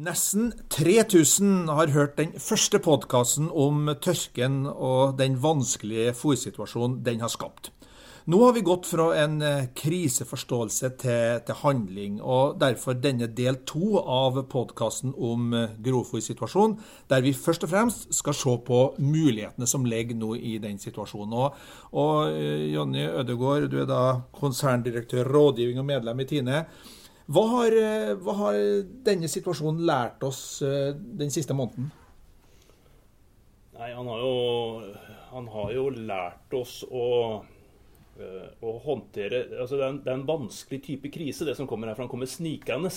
Nesten 3000 har hørt den første podkasten om tørken og den vanskelige fòrsituasjonen den har skapt. Nå har vi gått fra en eh, kriseforståelse til, til handling, og derfor denne del to av podkasten om eh, grovfòrsituasjonen, der vi først og fremst skal se på mulighetene som ligger nå i den situasjonen. Og, og eh, Jonny Ødegård, du er da konserndirektør, rådgivning og medlem i Tine. Hva har, hva har, denne situasjonen lært oss den siste måneden? Nei, han har jo, han har jo lært oss å å håndtere altså det er, en, det, er en, vanskelig type krise, det som kommer her, for Den kommer snikende.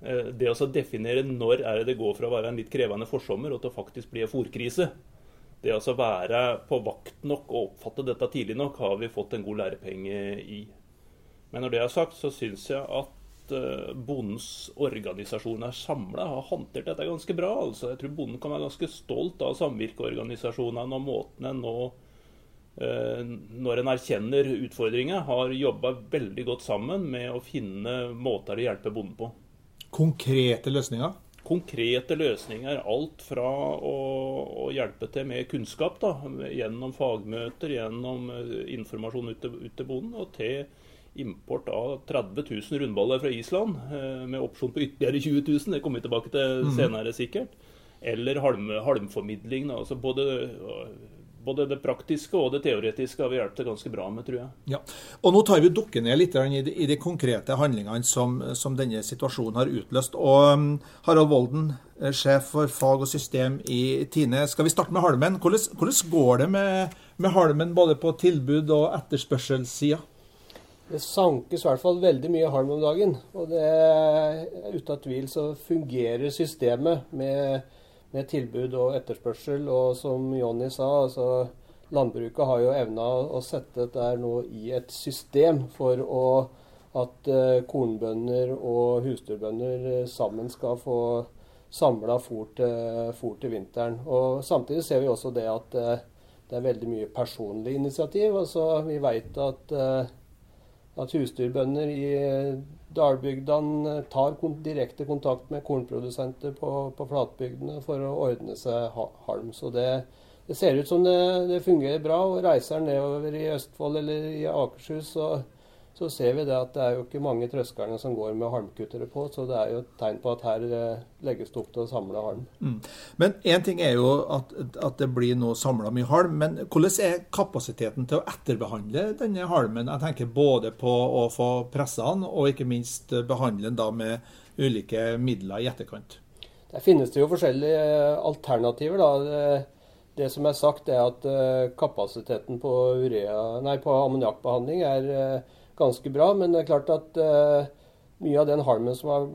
Eh, det å definere når er det det går fra å være en litt krevende forsommer og til å faktisk bli en fòrkrise. Det å være på vakt nok og oppfatte dette tidlig nok, har vi fått en god lærepenge i. Men når det er sagt, så syns jeg at eh, bondens organisasjon er samla, har håndtert dette ganske bra. Altså, jeg tror bonden kan være ganske stolt av samvirkeorganisasjonene og måten en nå Eh, når en erkjenner utfordringer, har jobba veldig godt sammen med å finne måter å hjelpe bonden på. Konkrete løsninger? Konkrete løsninger. Alt fra å, å hjelpe til med kunnskap, da, gjennom fagmøter, gjennom eh, informasjon ut til, ut til bonden, og til import av 30 000 rundballer fra Island, eh, med opsjon på ytterligere 20 000. Det kommer vi tilbake til mhm. senere, sikkert. Eller halm, halmformidling. Da, altså både både det praktiske og det teoretiske har vi hjulpet ganske bra med, tror jeg. Ja, og Nå tar vi dukker ned litt i de, i de konkrete handlingene som, som, denne situasjonen har utløst. Og um, Harald Volden, eh, sjef for fag og system i Tine. Skal vi starte med halmen? Hvordan, hvordan går det med, med, halmen både på tilbud- og etterspørselssida? Det sankes i hvert fall veldig mye halm om dagen. Og det, uten tvil så fungerer systemet med med tilbud og etterspørsel. Og som Jonny sa, altså landbruket har jo evna å sette dette nå i et system for å, at uh, kornbønder og husdyrbønder uh, sammen skal få samla fôr til, til, vinteren. Og Samtidig ser vi også det at uh, det er veldig mye personlig initiativ. Altså, vi vet at, at husdyrbønder i dalbygdene eh, tar direkte kontakt med kornprodusenter på, på, flatbygdene for å ordne seg halm. Så det, det ser ut som det, det, fungerer bra. og Reiser nedover i Østfold eller i Akershus, så, så ser vi det at det er jo ikke mange trøskerne som går med halmkuttere på. Så det er jo et tegn på at her eh, legges det opp til å samle halm. Mm. Men én ting er jo at, at det blir nå samla mye halm. Men hvordan er kapasiteten til å etterbehandle denne halmen? Jeg tenker både på å få pressa den, og ikke minst behandle den da med ulike midler i etterkant. Der finnes det jo forskjellige alternativer. da. Det, det som er sagt, er at eh, kapasiteten på, på ammoniakkbehandling er eh, ganske bra. Men det er klart at uh, mye av den halmen som har,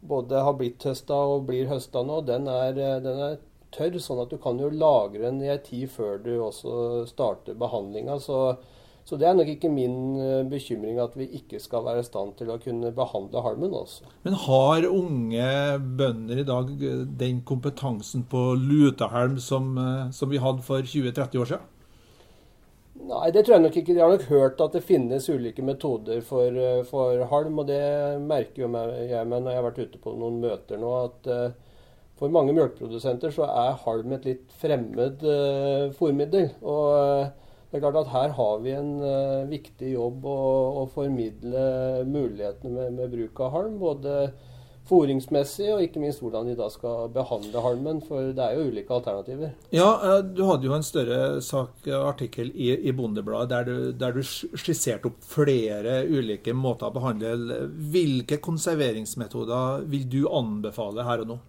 både har blitt høsta og blir høsta nå, den er, eh, den er, tørr. Sånn at du kan jo lagre den i ei tid før du også starter behandlinga. Så, så, det er nok ikke min eh, bekymring at vi ikke skal være i stand til å kunne behandle halmen. Også. Men har unge bønder i dag den kompetansen på lutehalm som, som vi hadde for 20-30 år siden? Nei, det tror jeg nok ikke. De har nok hørt at det finnes ulike metoder for, eh, for halm. Og det merker jo jeg meg når jeg har vært ute på noen møter nå, at uh, for mange melkeprodusenter så er halm et litt fremmed uh, fôrmiddel. Og uh, det er klart at her har vi en viktig jobb å, å formidle mulighetene med, med, bruk av halm. både foringsmessig, og ikke minst hvordan de da skal behandle halmen. For det er jo ulike alternativer. Ja, eh, du hadde jo en større sak, artikkel i, i Bondebladet der du, der du skisserte opp flere ulike måter å behandle. Hvilke konserveringsmetoder vil du anbefale her og nå?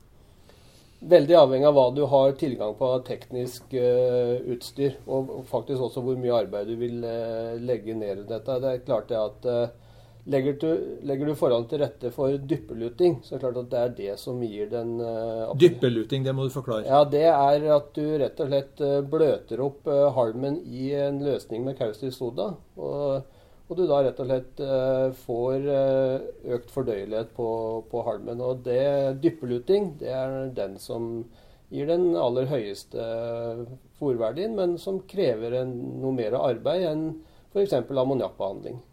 Veldig avhengig av hva du har tilgang på av teknisk uh, utstyr, og faktisk også hvor mye arbeid du vil uh, legge ned i dette. Det er klart det at uh, Legger du, legger du forholdene til rette for dyppeluting, så er det klart at det er det som gir den uh, Dyppeluting, det må du forklare. Ja, Det er at du rett og slett uh, bløter opp uh, halmen i en løsning med kaustisk soda. Og, og, du da rett og slett får økt fordøyelighet på, på, halmen. Og det dyppeluting, det er den som gir den aller høyeste fòrverdien, men som krever en, noe mer arbeid enn f.eks. ammoniakkbehandling.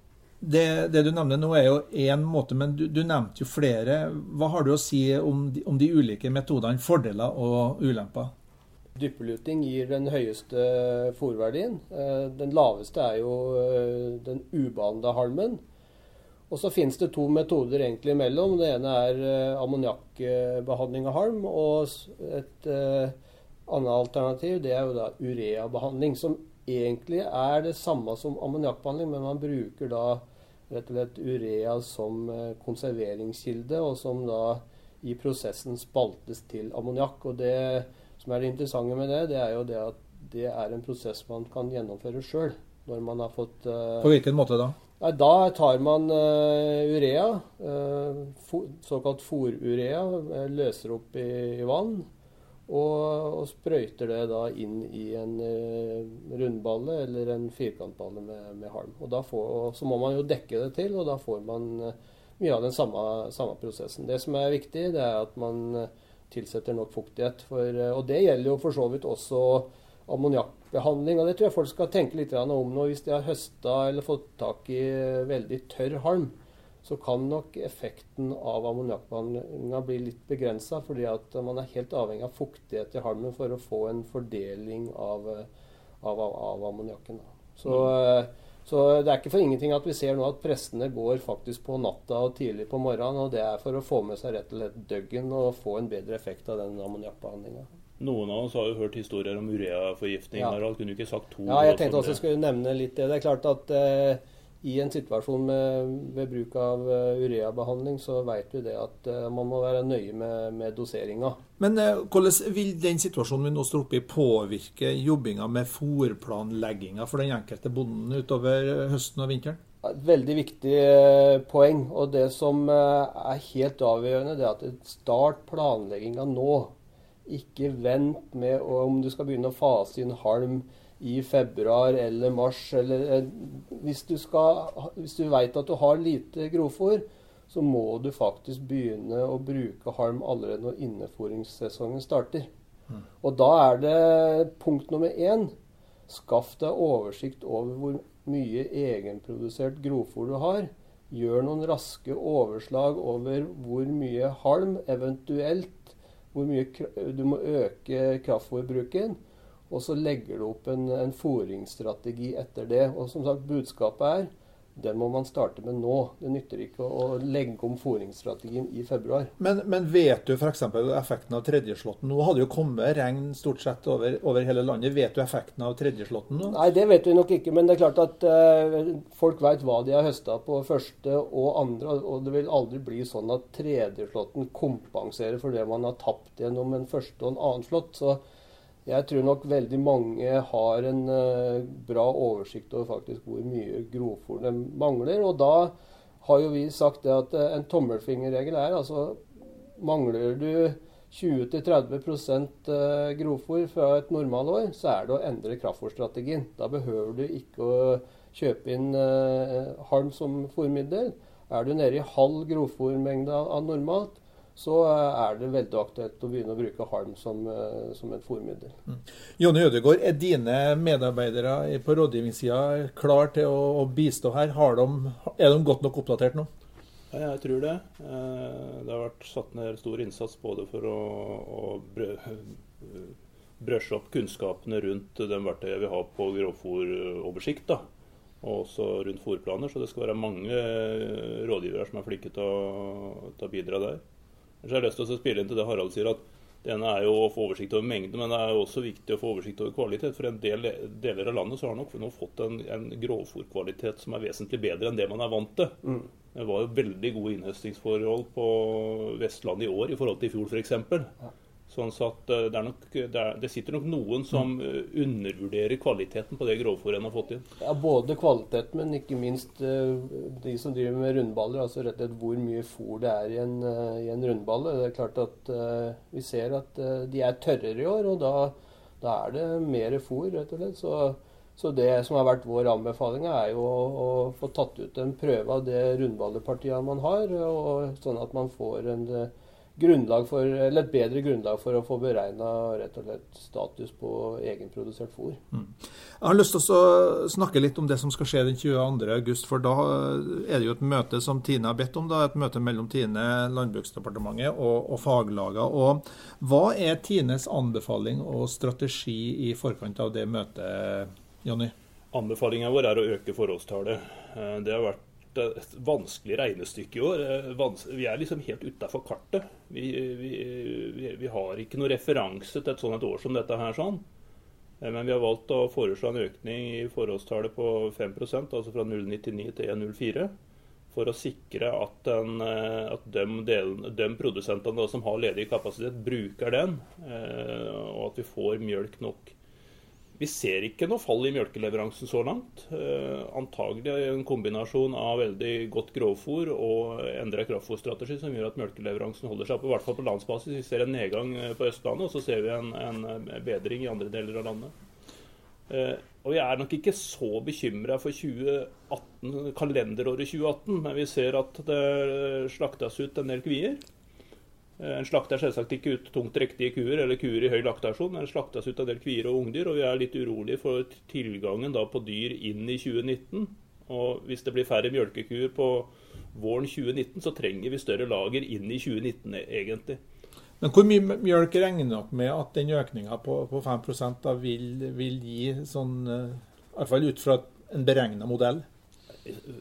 Det, det, du nevner nå er jo én måte, men du, du, nevnte jo flere. Hva har du å si om de, om de ulike metodene, fordeler og ulemper? Dyppeluting gir den høyeste fòrverdien. Eh, den laveste er jo eh, den ubehandla halmen. Og så finnes det to metoder egentlig imellom. Det ene er uh, ammoniakkbehandling av halm. Og et annet alternativ det er jo da ureabehandling. Som egentlig er det samme som ammoniakkbehandling, men man bruker da rett og slett urea som uh, konserveringskilde, og som da i prosessen spaltes til ammoniakk. Og det som er det interessante med det, det er jo det at det er en prosess man kan gjennomføre sjøl. Når man har fått På hvilken måte da? Nei, Da tar man uh, urea, uh, for, såkalt fòrurea, uh, løser opp i, i vann. Og, og, sprøyter det da inn i en rundballe eller en firkantballe med, med halm. Og, får, og, Så må man jo dekke det til, og da får man mye av den samme, samme, prosessen. Det som er viktig, det er at man tilsetter nok fuktighet. For, og det gjelder jo for så vidt også ammoniakkbehandling. Og det tror jeg folk skal tenke litt om nå. Hvis de har høsta eller fått tak i veldig tørr halm, så kan nok effekten av ammoniakkbehandlinga bli litt begrensa. Fordi at man er helt avhengig av fuktighet i halmen for å få en fordeling av, av, av ammoniakken. Så, mm. så, det er ikke for ingenting at vi ser nå at prestene går faktisk på natta og tidlig på morgenen. Og det er for å få med seg rett og slett døggen og få en bedre effekt av den ammoniakkbehandlinga. Noen av oss har jo hørt historier om ureaforgiftning. Ja. Harald, kunne du ikke sagt to Ja, jeg tenkte også jeg skulle nevne litt det. Det er klart at eh, i en situasjon med, ved bruk av uh, ureabehandling, så vet vi det at uh, man må være nøye med, med doseringa. Men eh, hvordan vil den situasjonen vi nå står oppe i, påvirke jobbinga med fòrplanlegginga for den enkelte bonden utover høsten og vinteren? Et veldig viktig poeng. Og det som er helt avgjørende, det er at start planlegginga nå. Ikke vent med om du skal begynne å fase inn halm i februar eller mars. Eller, eh, hvis du, skal, hvis du vet at du har lite grovfòr, så må du faktisk begynne å bruke halm allerede når innefòringssesongen starter. Mm. Og da er det punkt nummer én Skaff deg oversikt over hvor mye egenprodusert grovfòr du har. Gjør noen raske overslag over hvor mye halm eventuelt hvor mye du må øke kraftfôrbruken. Og så legger du opp en, en fôringsstrategi etter det. Og som sagt, budskapet er den må man starte med nå. Det nytter ikke å, legge om fôringsstrategien i februar. Men, men vet du f.eks. effekten av tredjeslåtten? Nå hadde jo kommet regn stort sett over, over, hele landet. Vet du effekten av tredjeslåtten nå? Nei, det vet vi nok ikke. Men det er klart at eh, folk vet hva de har høsta på første og andre. Og det vil aldri bli sånn at tredjeslåtten kompenserer for det man har tapt gjennom en første og en annen slått. Så jeg tror nok veldig mange har en uh, bra oversikt over faktisk hvor mye grovfòr de mangler. Og da har jo vi sagt det at uh, en tommelfingerregel er altså mangler du 20-30 uh, grovfòr fra et normalår, så er det å endre kraftfòrstrategien. Da behøver du ikke å kjøpe inn halm som fòrmiddel. Er du nede i halv grovfòrmengde av normalt, så eh, er det veldig aktuelt å begynne å bruke halm som, eh, som et fòrmiddel. Mm. Jonny Ødegaard, er dine medarbeidere på rådgivningssida klar til å, å bistå her? De, er de godt nok oppdatert nå? Ja, jeg tror det. Eh, det har vært satt ned stor innsats både for å, å brøsje opp kunnskapene rundt de verktøyene vi har på grovfòroversikt. Og også rundt fòrplaner. Så det skal være mange rådgivere som er flinke til å, til å bidra der. Så jeg har lyst til å spille inn til det Harald sier, at det ene er jo å få oversikt over mengde, men det er jo også viktig å få oversikt over kvalitet. For en del deler av landet så har nok nå fått en, en grovfòrkvalitet som er vesentlig bedre enn det man er vant til. Mm. Det var jo veldig gode innhøstingsforhold på Vestlandet i år i forhold til i fjor f.eks. Sånn at eh, det, nok, det, er, det, sitter nok noen som mm. eh, undervurderer kvaliteten på det grovfòret har fått inn. Ja, Både kvalitet, men ikke minst uh, de som driver med rundballer. altså rett og slett Hvor mye fôr det er i en, i en rundballe. Det er klart at Vi ser at de er tørrere i år, og da, da er det mer fôr, rett og slett. Så, så, det som har vært vår anbefaling, er jo å, å, få tatt ut en prøve av det rundballepartiet man har, og, sånn at man får en grunnlag for, eller et bedre grunnlag for å få beregna rett og slett status på egenprodusert fôr. Mm. Jeg har lyst til å snakke litt om det som skal skje den 22.8, for da er det jo et møte som Tine har bedt om. da, Et møte mellom Tine, Landbruksdepartementet og, og faglagene. Og hva er Tines anbefaling og strategi i forkant av det møtet, Jonny? Anbefalinga vår er å øke forholdstallet. Eh, det har vært et vanskelig regnestykke i år. Eh, vi er liksom helt utafor kartet. Vi, vi, vi, vi, har ikke noen referanse til et sånt et år som dette her. sånn. Eh, men vi har valgt å foreslå en økning i forholdstallet på 5% altså fra 0,99 til 1,04. For å sikre at, den, eh, at de, delen, de, produsentene som har ledig kapasitet, bruker den. Og at vi får mjølk nok vi ser ikke noe fall i mjølkeleveransen så langt. Eh, antagelig en kombinasjon av veldig godt grovfôr og endra kraftfôrstrategi som gjør at mjølkeleveransen holder seg oppe, i hvert fall på landsbasis. Vi ser en nedgang eh, på Østlandet, og så ser vi en, en bedring i andre deler av landet. Eh, og Vi er nok ikke så bekymra for 2018, kalenderåret 2018, men vi ser at det slaktes ut en del kvier. Eh, en slakter selvsagt ikke ut tungt drektige kuer eller kuer i høy laktasjon. Den slaktes ut en del kvier og ungdyr, og vi er litt urolige for tilgangen på dyr inn i 2019. Og hvis det blir færre mjølkekuer på våren 2019, så trenger vi større lager inn i 2019 egentlig. Men hvor mye mjølk regner dere med at den økninga på, på 5% da vil, vil gi, sånn, eh, fall ut fra en beregna modell?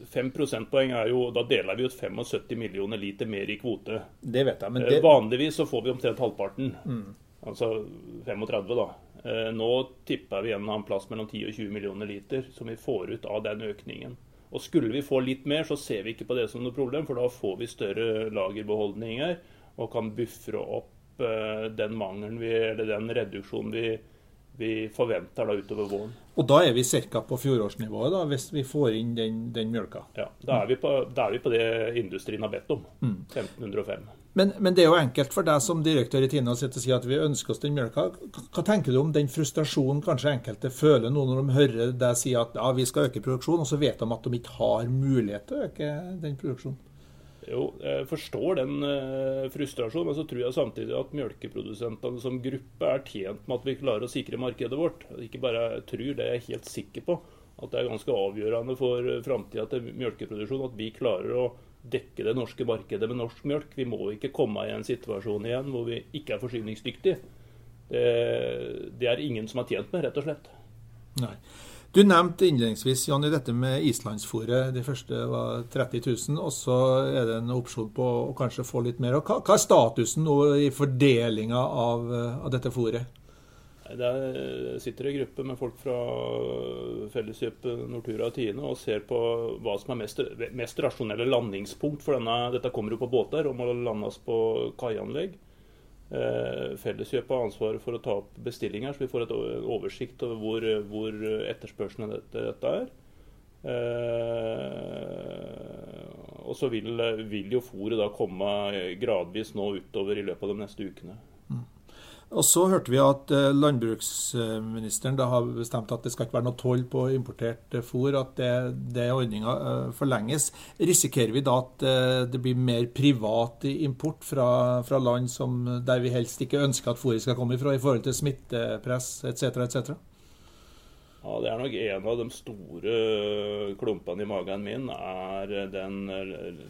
5 prosentpoeng er jo Da deler vi ut 75 millioner liter mer i kvote. Det vet jeg, men eh, det... Vanligvis så får vi omtrent halvparten. Mm. Altså 35, da. Eh, nå tipper vi igjen en plass mellom 10 og 20 millioner liter som vi får ut av den økningen. Og Skulle vi få litt mer, så ser vi ikke på det som noe problem, for da får vi større lagerbeholdninger og kan buffre opp eh, den mangelen vi, eller den reduksjonen vi vi forventer da utover våren. Og da er vi ca. på fjorårsnivået, da, hvis vi får inn den, den mjølka? Ja, da er, på, da er, vi på, det industrien har bedt om. Mm. 1505. Men, men, det er jo enkelt for deg som direktør i Tina å si at vi ønsker oss den mjølka. Hva tenker du om den frustrasjonen kanskje enkelte føler nå når de hører deg si at ja, vi skal øke produksjonen, og så vet de at de ikke har mulighet til å øke den produksjonen? Jo, jeg forstår den uh, frustrasjonen, men så tror jeg samtidig at melkeprodusentene som gruppe er tjent med at vi klarer å sikre markedet vårt. Ikke bare tror, det er jeg helt sikker på. At det er ganske avgjørende for framtida til melkeproduksjon at vi klarer å dekke det norske markedet med norsk melk. Vi må ikke komme i en situasjon igjen hvor vi ikke er forsyningsdyktige. Det, det er ingen som er tjent med, rett og slett. Nei. Du nevnte innledningsvis Janni, dette med islandsfòret. De første var 30 000, og så er det en opsjon på å kanskje få litt mer. Hva, hva er statusen nå i fordelinga av, av, dette fòret? Der sitter en gruppe med folk fra Felleskjøpet Nortura og Tine og ser på hva som er mest, mest rasjonelle landingspunkt. For denne, dette kommer jo på båter og må landes på kaianlegg. Eh, Felleskjøpet har ansvaret for å ta opp bestillinger, så vi får et oversikt over hvor, hvor etterspørselen etter dette er. Eh, og så vil, vil jo fôret da komme gradvis nå utover i løpet av de neste ukene. Og Så hørte vi at eh, landbruksministeren da har bestemt at det skal ikke være noe toll på importert eh, fôr, at det, det ordninga eh, forlenges. Risikerer vi da at det blir mer privat import fra, fra land som, der vi helst ikke ønsker at fôret skal komme ifra, i forhold til smittepress etc., etc.? Ja, Det er nok en av de store klumpene i magen min, er den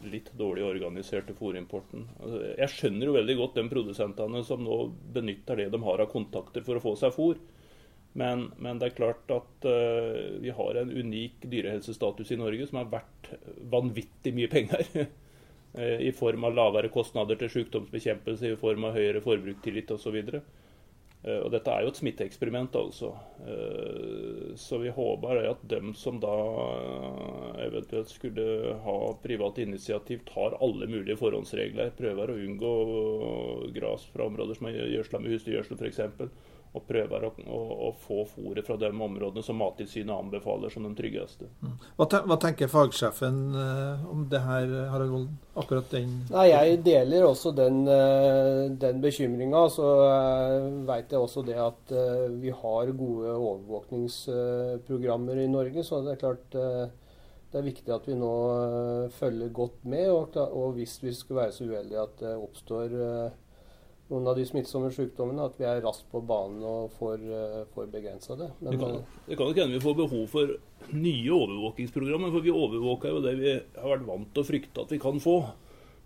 litt dårlig organiserte fôrimporten. Altså, jeg skjønner jo veldig godt de produsentene som nå benytter det de har av kontakter for å få seg fôr. Men, men det er klart at uh, vi har en unik dyrehelsestatus i Norge som er verdt vanvittig mye penger. I form av lavere kostnader til sykdomsbekjempelse, i form av høyere forbrukstillit osv. Eh, og dette er jo et smitteeksperiment, altså. Eh, så vi håper at dem som da eh, eventuelt skulle ha private initiativ, tar alle mulige forhåndsregler. Prøver å unngå gras fra områder som er gjødsla med husdyrgjødsel f.eks og prøver å, å, å få fôret fra de områdene som Mattilsynet anbefaler som de tryggeste. Mm. Hva, ten, hva, tenker fagsjefen uh, om det her, Harald Volden? Akkurat den Nei, Jeg deler også den, uh, den bekymringa. Så uh, veit jeg også det at vi har gode overvåkningsprogrammer i Norge. Så det er klart det er viktig at vi nå følger godt med. Og, og hvis vi skulle være så uheldige at det oppstår noen av de smittsomme sykdommene, at vi er raskt på banen og får, får begrensa det. Men, det kan, det kan hende vi får behov for nye overvåkingsprogrammer. For vi overvåker jo det vi har vært vant til å frykte at vi kan få.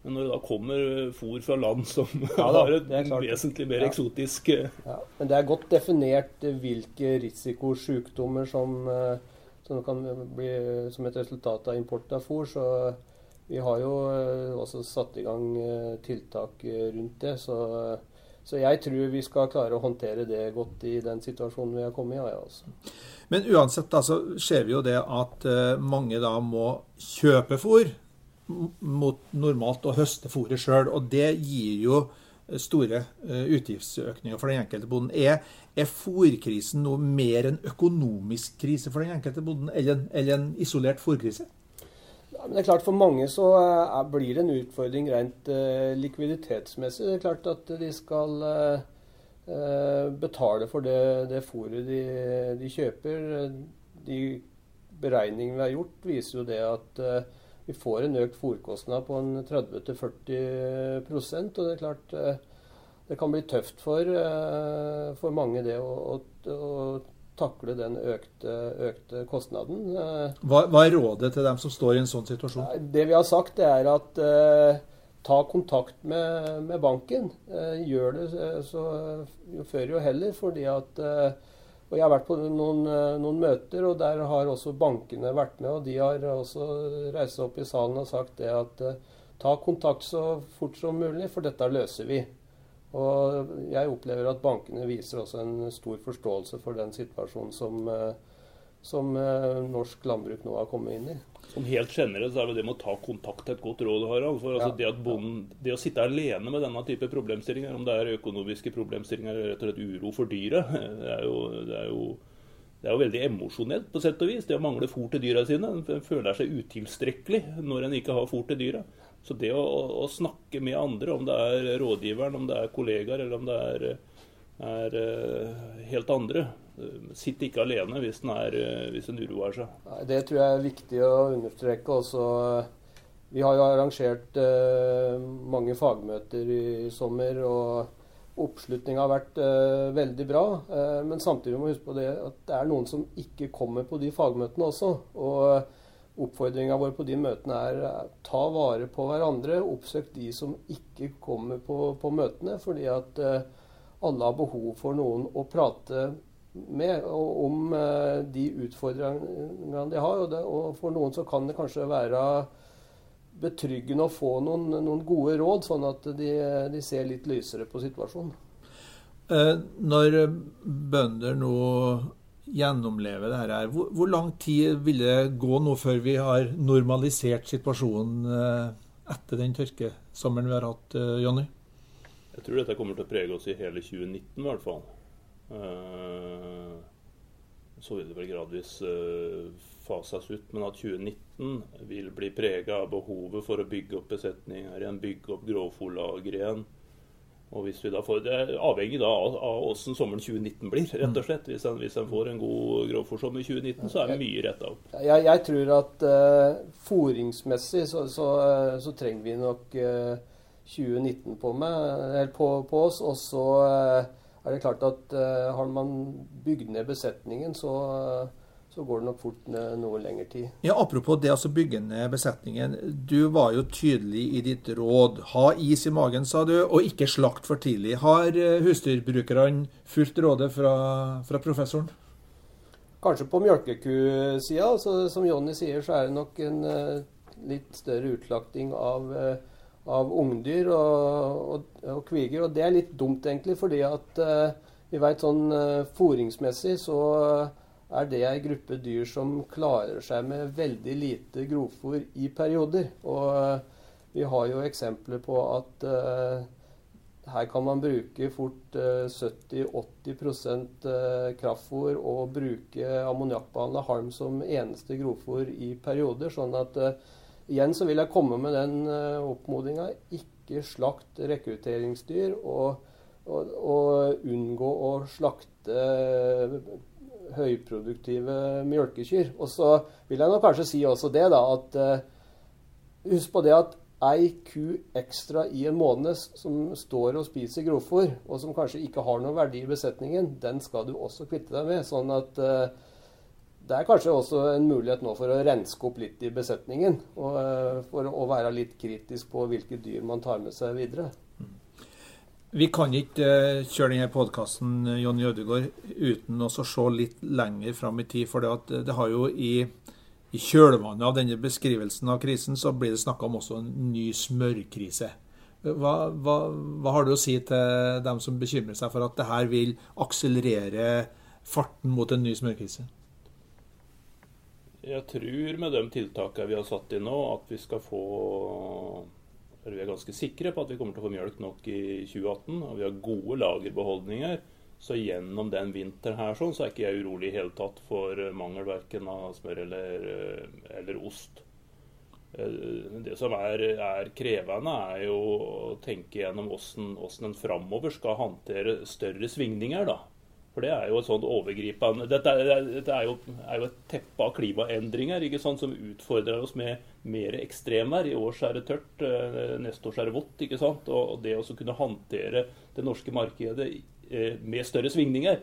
Men når det da kommer fôr fra land som ja, har et vesentlig mer ja. eksotisk eh, ja. Men det er godt definert eh, hvilke risikosykdommer som, eh, som kan bli som et resultat av import av fôr. Så vi har jo også satt i gang tiltak rundt det. Så, så jeg tror vi skal klare å håndtere det godt i den situasjonen vi har kommet i. Altså. Men uansett da, så ser vi jo det at mange da må kjøpe fôr mot normalt å høste fôret sjøl. Og det gir jo store utgiftsøkninger for den enkelte bonden. Er, er fôrkrisen noe mer en økonomisk krise for den enkelte bonden, eller, eller en isolert fôrkrise? Ja, det er klart For mange så uh, blir det en utfordring rent uh, likviditetsmessig. Det er klart at de skal betale for det, det fôret de, de, kjøper. De beregningene vi har gjort, viser jo det at vi får en økt fòrkostnad på 30-40% og det er klart eh, det kan bli tøft for, eh, for mange det å, å, å, takle den økte, økte kostnaden. Eh, hva, hva, er rådet til dem som står i en sånn situasjon? Det vi har sagt, det er at eh, ta kontakt med, med banken. Eh, gjør det så, jo før jo heller, fordi at eh, og Jeg har vært på noen, eh, noen, møter, og der har også bankene vært med. og De har også reist seg opp i salen og sagt det at ta kontakt så fort som mulig, for dette løser vi. Og Jeg opplever at bankene viser også en stor forståelse for den situasjonen som, uh, som uh, norsk landbruk nå har kommet inn i. Som helt generelt så er det det med å ta kontakt et godt råd, Harald. For altså ja. det, bonden, det, å sitte alene med denne type problemstillinger, om det er økonomiske problemstillinger eller rett og slett uro for dyret, det er jo, det er jo, det er jo veldig emosjonelt på sett og vis. Det å mangle fôr til dyra sine. En føler seg utilstrekkelig når en ikke har fôr til dyra. Så det å, å, snakke med andre, om det er rådgiveren, om det er kollegaer eller om det er, er eh, helt andre, Sitt ikke alene hvis en, eh, uroer seg. Nei, det tror jeg er viktig å understreke. Også, vi har jo arrangert eh, mange fagmøter i, i sommer. og Oppslutninga har vært eh, veldig bra. Eh, men samtidig må vi huske på det at det er noen som ikke kommer på de fagmøtene også. og Oppfordringa vår på de møtene er ta vare på hverandre. Oppsøk de som ikke kommer på, på møtene. fordi at eh, alle har behov for noen å prate med om eh, de utfordringene de har. Og, det, og, for noen så kan det kanskje være betryggende å få noen, noen gode råd, sånn at de, de, ser litt lysere på situasjonen. Eh, når bønder nå gjennomlever det hvor, hvor, lang tid vil det gå nå før vi har normalisert situasjonen eh, etter den tørkesommeren vi har hatt, Jonny? Jeg tror dette kommer til å prege oss i hele 2019 i hvert fall. Eh, så vil det vel gradvis eh, fases ut. Men at 2019 vil bli prega av behovet for å bygge opp besetninger igjen, bygge opp grovfòrlager igjen. Og hvis vi da får, Det er avhengig da av, hvordan sommeren 2019 blir. rett og slett. Hvis en, hvis en får en god grovfòrsommer i 2019, så er det mye retta opp. Jeg, jeg, tror at uh, fòringsmessig så, så, så, trenger vi nok uh, 2019 på, med, på, på oss. Og så uh, er det klart at uh, har man bygd ned besetningen, så, så, går det nok fort noe lengre tid. Ja, Apropos det å bygge ned besetningen. Du var jo tydelig i ditt råd. Ha is i magen, sa du, og ikke slakt for tidlig. Har uh, husdyrbrukerne fulgt rådet fra, fra professoren? Kanskje på mjølkekusida. Som Jonny sier, så er det nok en uh, litt større utslakting av uh, av ungdyr og, og, og, kviger. Og det er litt dumt, egentlig, fordi at vi vet sånn foringsmessig så er det ei gruppe dyr som klarer seg med veldig lite grovfôr i perioder. Og uh, vi har jo eksempler på at her kan man bruke fort 70-80% kraftfôr og bruke ammoniakkbehandla halm som eneste grovfôr i perioder. sånn at Igjen så vil jeg komme med den uh, oppmodinga. Ikke slakt rekrutteringsdyr, og, og, og, unngå å slakte høyproduktive mjølkekyr. Og så vil jeg nok kanskje si også det, da, at uh, husk på det at ei ku ekstra i en måned som står og spiser grovfôr, og som kanskje ikke har noen verdi i besetningen, den skal du også kvitte deg med. Sånn at uh, det er kanskje også en mulighet nå for å renske opp litt i besetningen. Og uh, for å være litt kritisk på hvilke dyr man tar med seg videre. Vi kan ikke uh, kjøre denne podkasten Jonny Ødegaard, uten å se litt lenger fram i tid. For det, det har jo i i kjølvannet av denne beskrivelsen av krisen, så blir det snakka om også en ny smørkrise. Hva, hva, hva, har du å si til dem som bekymrer seg for at det her vil akselerere farten mot en ny smørkrise? Jeg tror med de tiltakene vi har satt inn nå, at vi skal få eller Vi er ganske sikre på at vi kommer til å få mjølk nok i 2018. og Vi har gode lagerbeholdninger. Så gjennom den vinteren her sånn, så er ikke jeg urolig i hele tatt for eh, mangel verken av smør eller, eh, eller ost. Eh, det som er, er, krevende, er jo å tenke gjennom hvordan en framover skal håndtere større svingninger. da. For det er jo et sånt overgripende Dette, er, dette er, jo, er, jo, et teppe av klimaendringer ikke sant, som utfordrer oss med mer ekstremvær. I år er det tørt, neste år er det vått. ikke sant? Og det å kunne håndtere det norske markedet Eh, med større svingninger,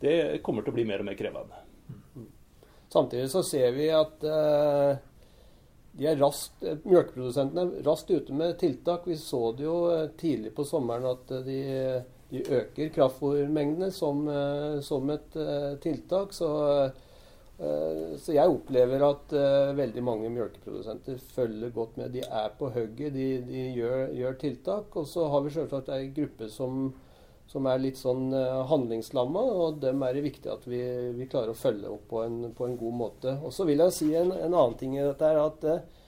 det kommer til å bli mer og mer krevende. Samtidig så ser vi at uh, de er raskt, mjølkeprodusentene er raskt ute med tiltak. Vi så det jo eh, tidlig på sommeren at de, de øker kraftfôrmengdene som, som, et tiltak. Så, så, jeg opplever at veldig mange mjølkeprodusenter følger godt med. De er på hugget, de, de gjør, gjør, tiltak. Og så har vi selvsagt ei gruppe som som er litt sånn uh, handlingslamma, og dem er det viktig at vi, vi klarer å følge opp på en, på en, god måte. Og så vil jeg si en, en annen ting i dette her, at uh,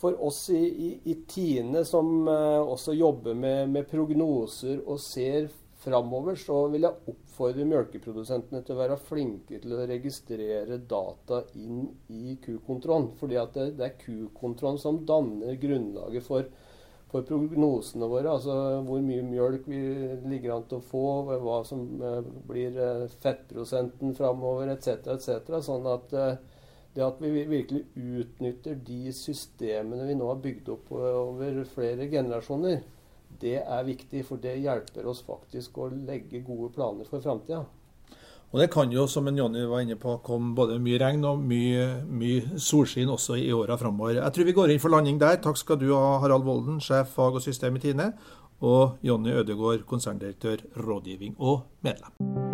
for oss i, i, i Tine som uh, også jobber med, med, prognoser og ser framover, så vil jeg oppfordre melkeprodusentene til å være flinke til å registrere data inn i kukontrollen. Fordi det, det er kukontrollen som danner grunnlaget for for prognosene våre. Altså hvor mye mjølk vi ligger an til å få, hva som eh, blir eh, fettprosenten framover etc. etc. Sånn at eh, det at vi virkelig utnytter de systemene vi nå har bygd opp over flere generasjoner, det er viktig. For det hjelper oss faktisk å legge gode planer for framtida. Og det kan jo, som Jonny var inne på, komme både mye regn og mye, mye solskinn også i åra framover. Jeg tror vi går inn for landing der. Takk skal du ha, Harald Volden, sjef fag og system i Tine, og Jonny Ødegård, konserndirektør rådgivning og medlem.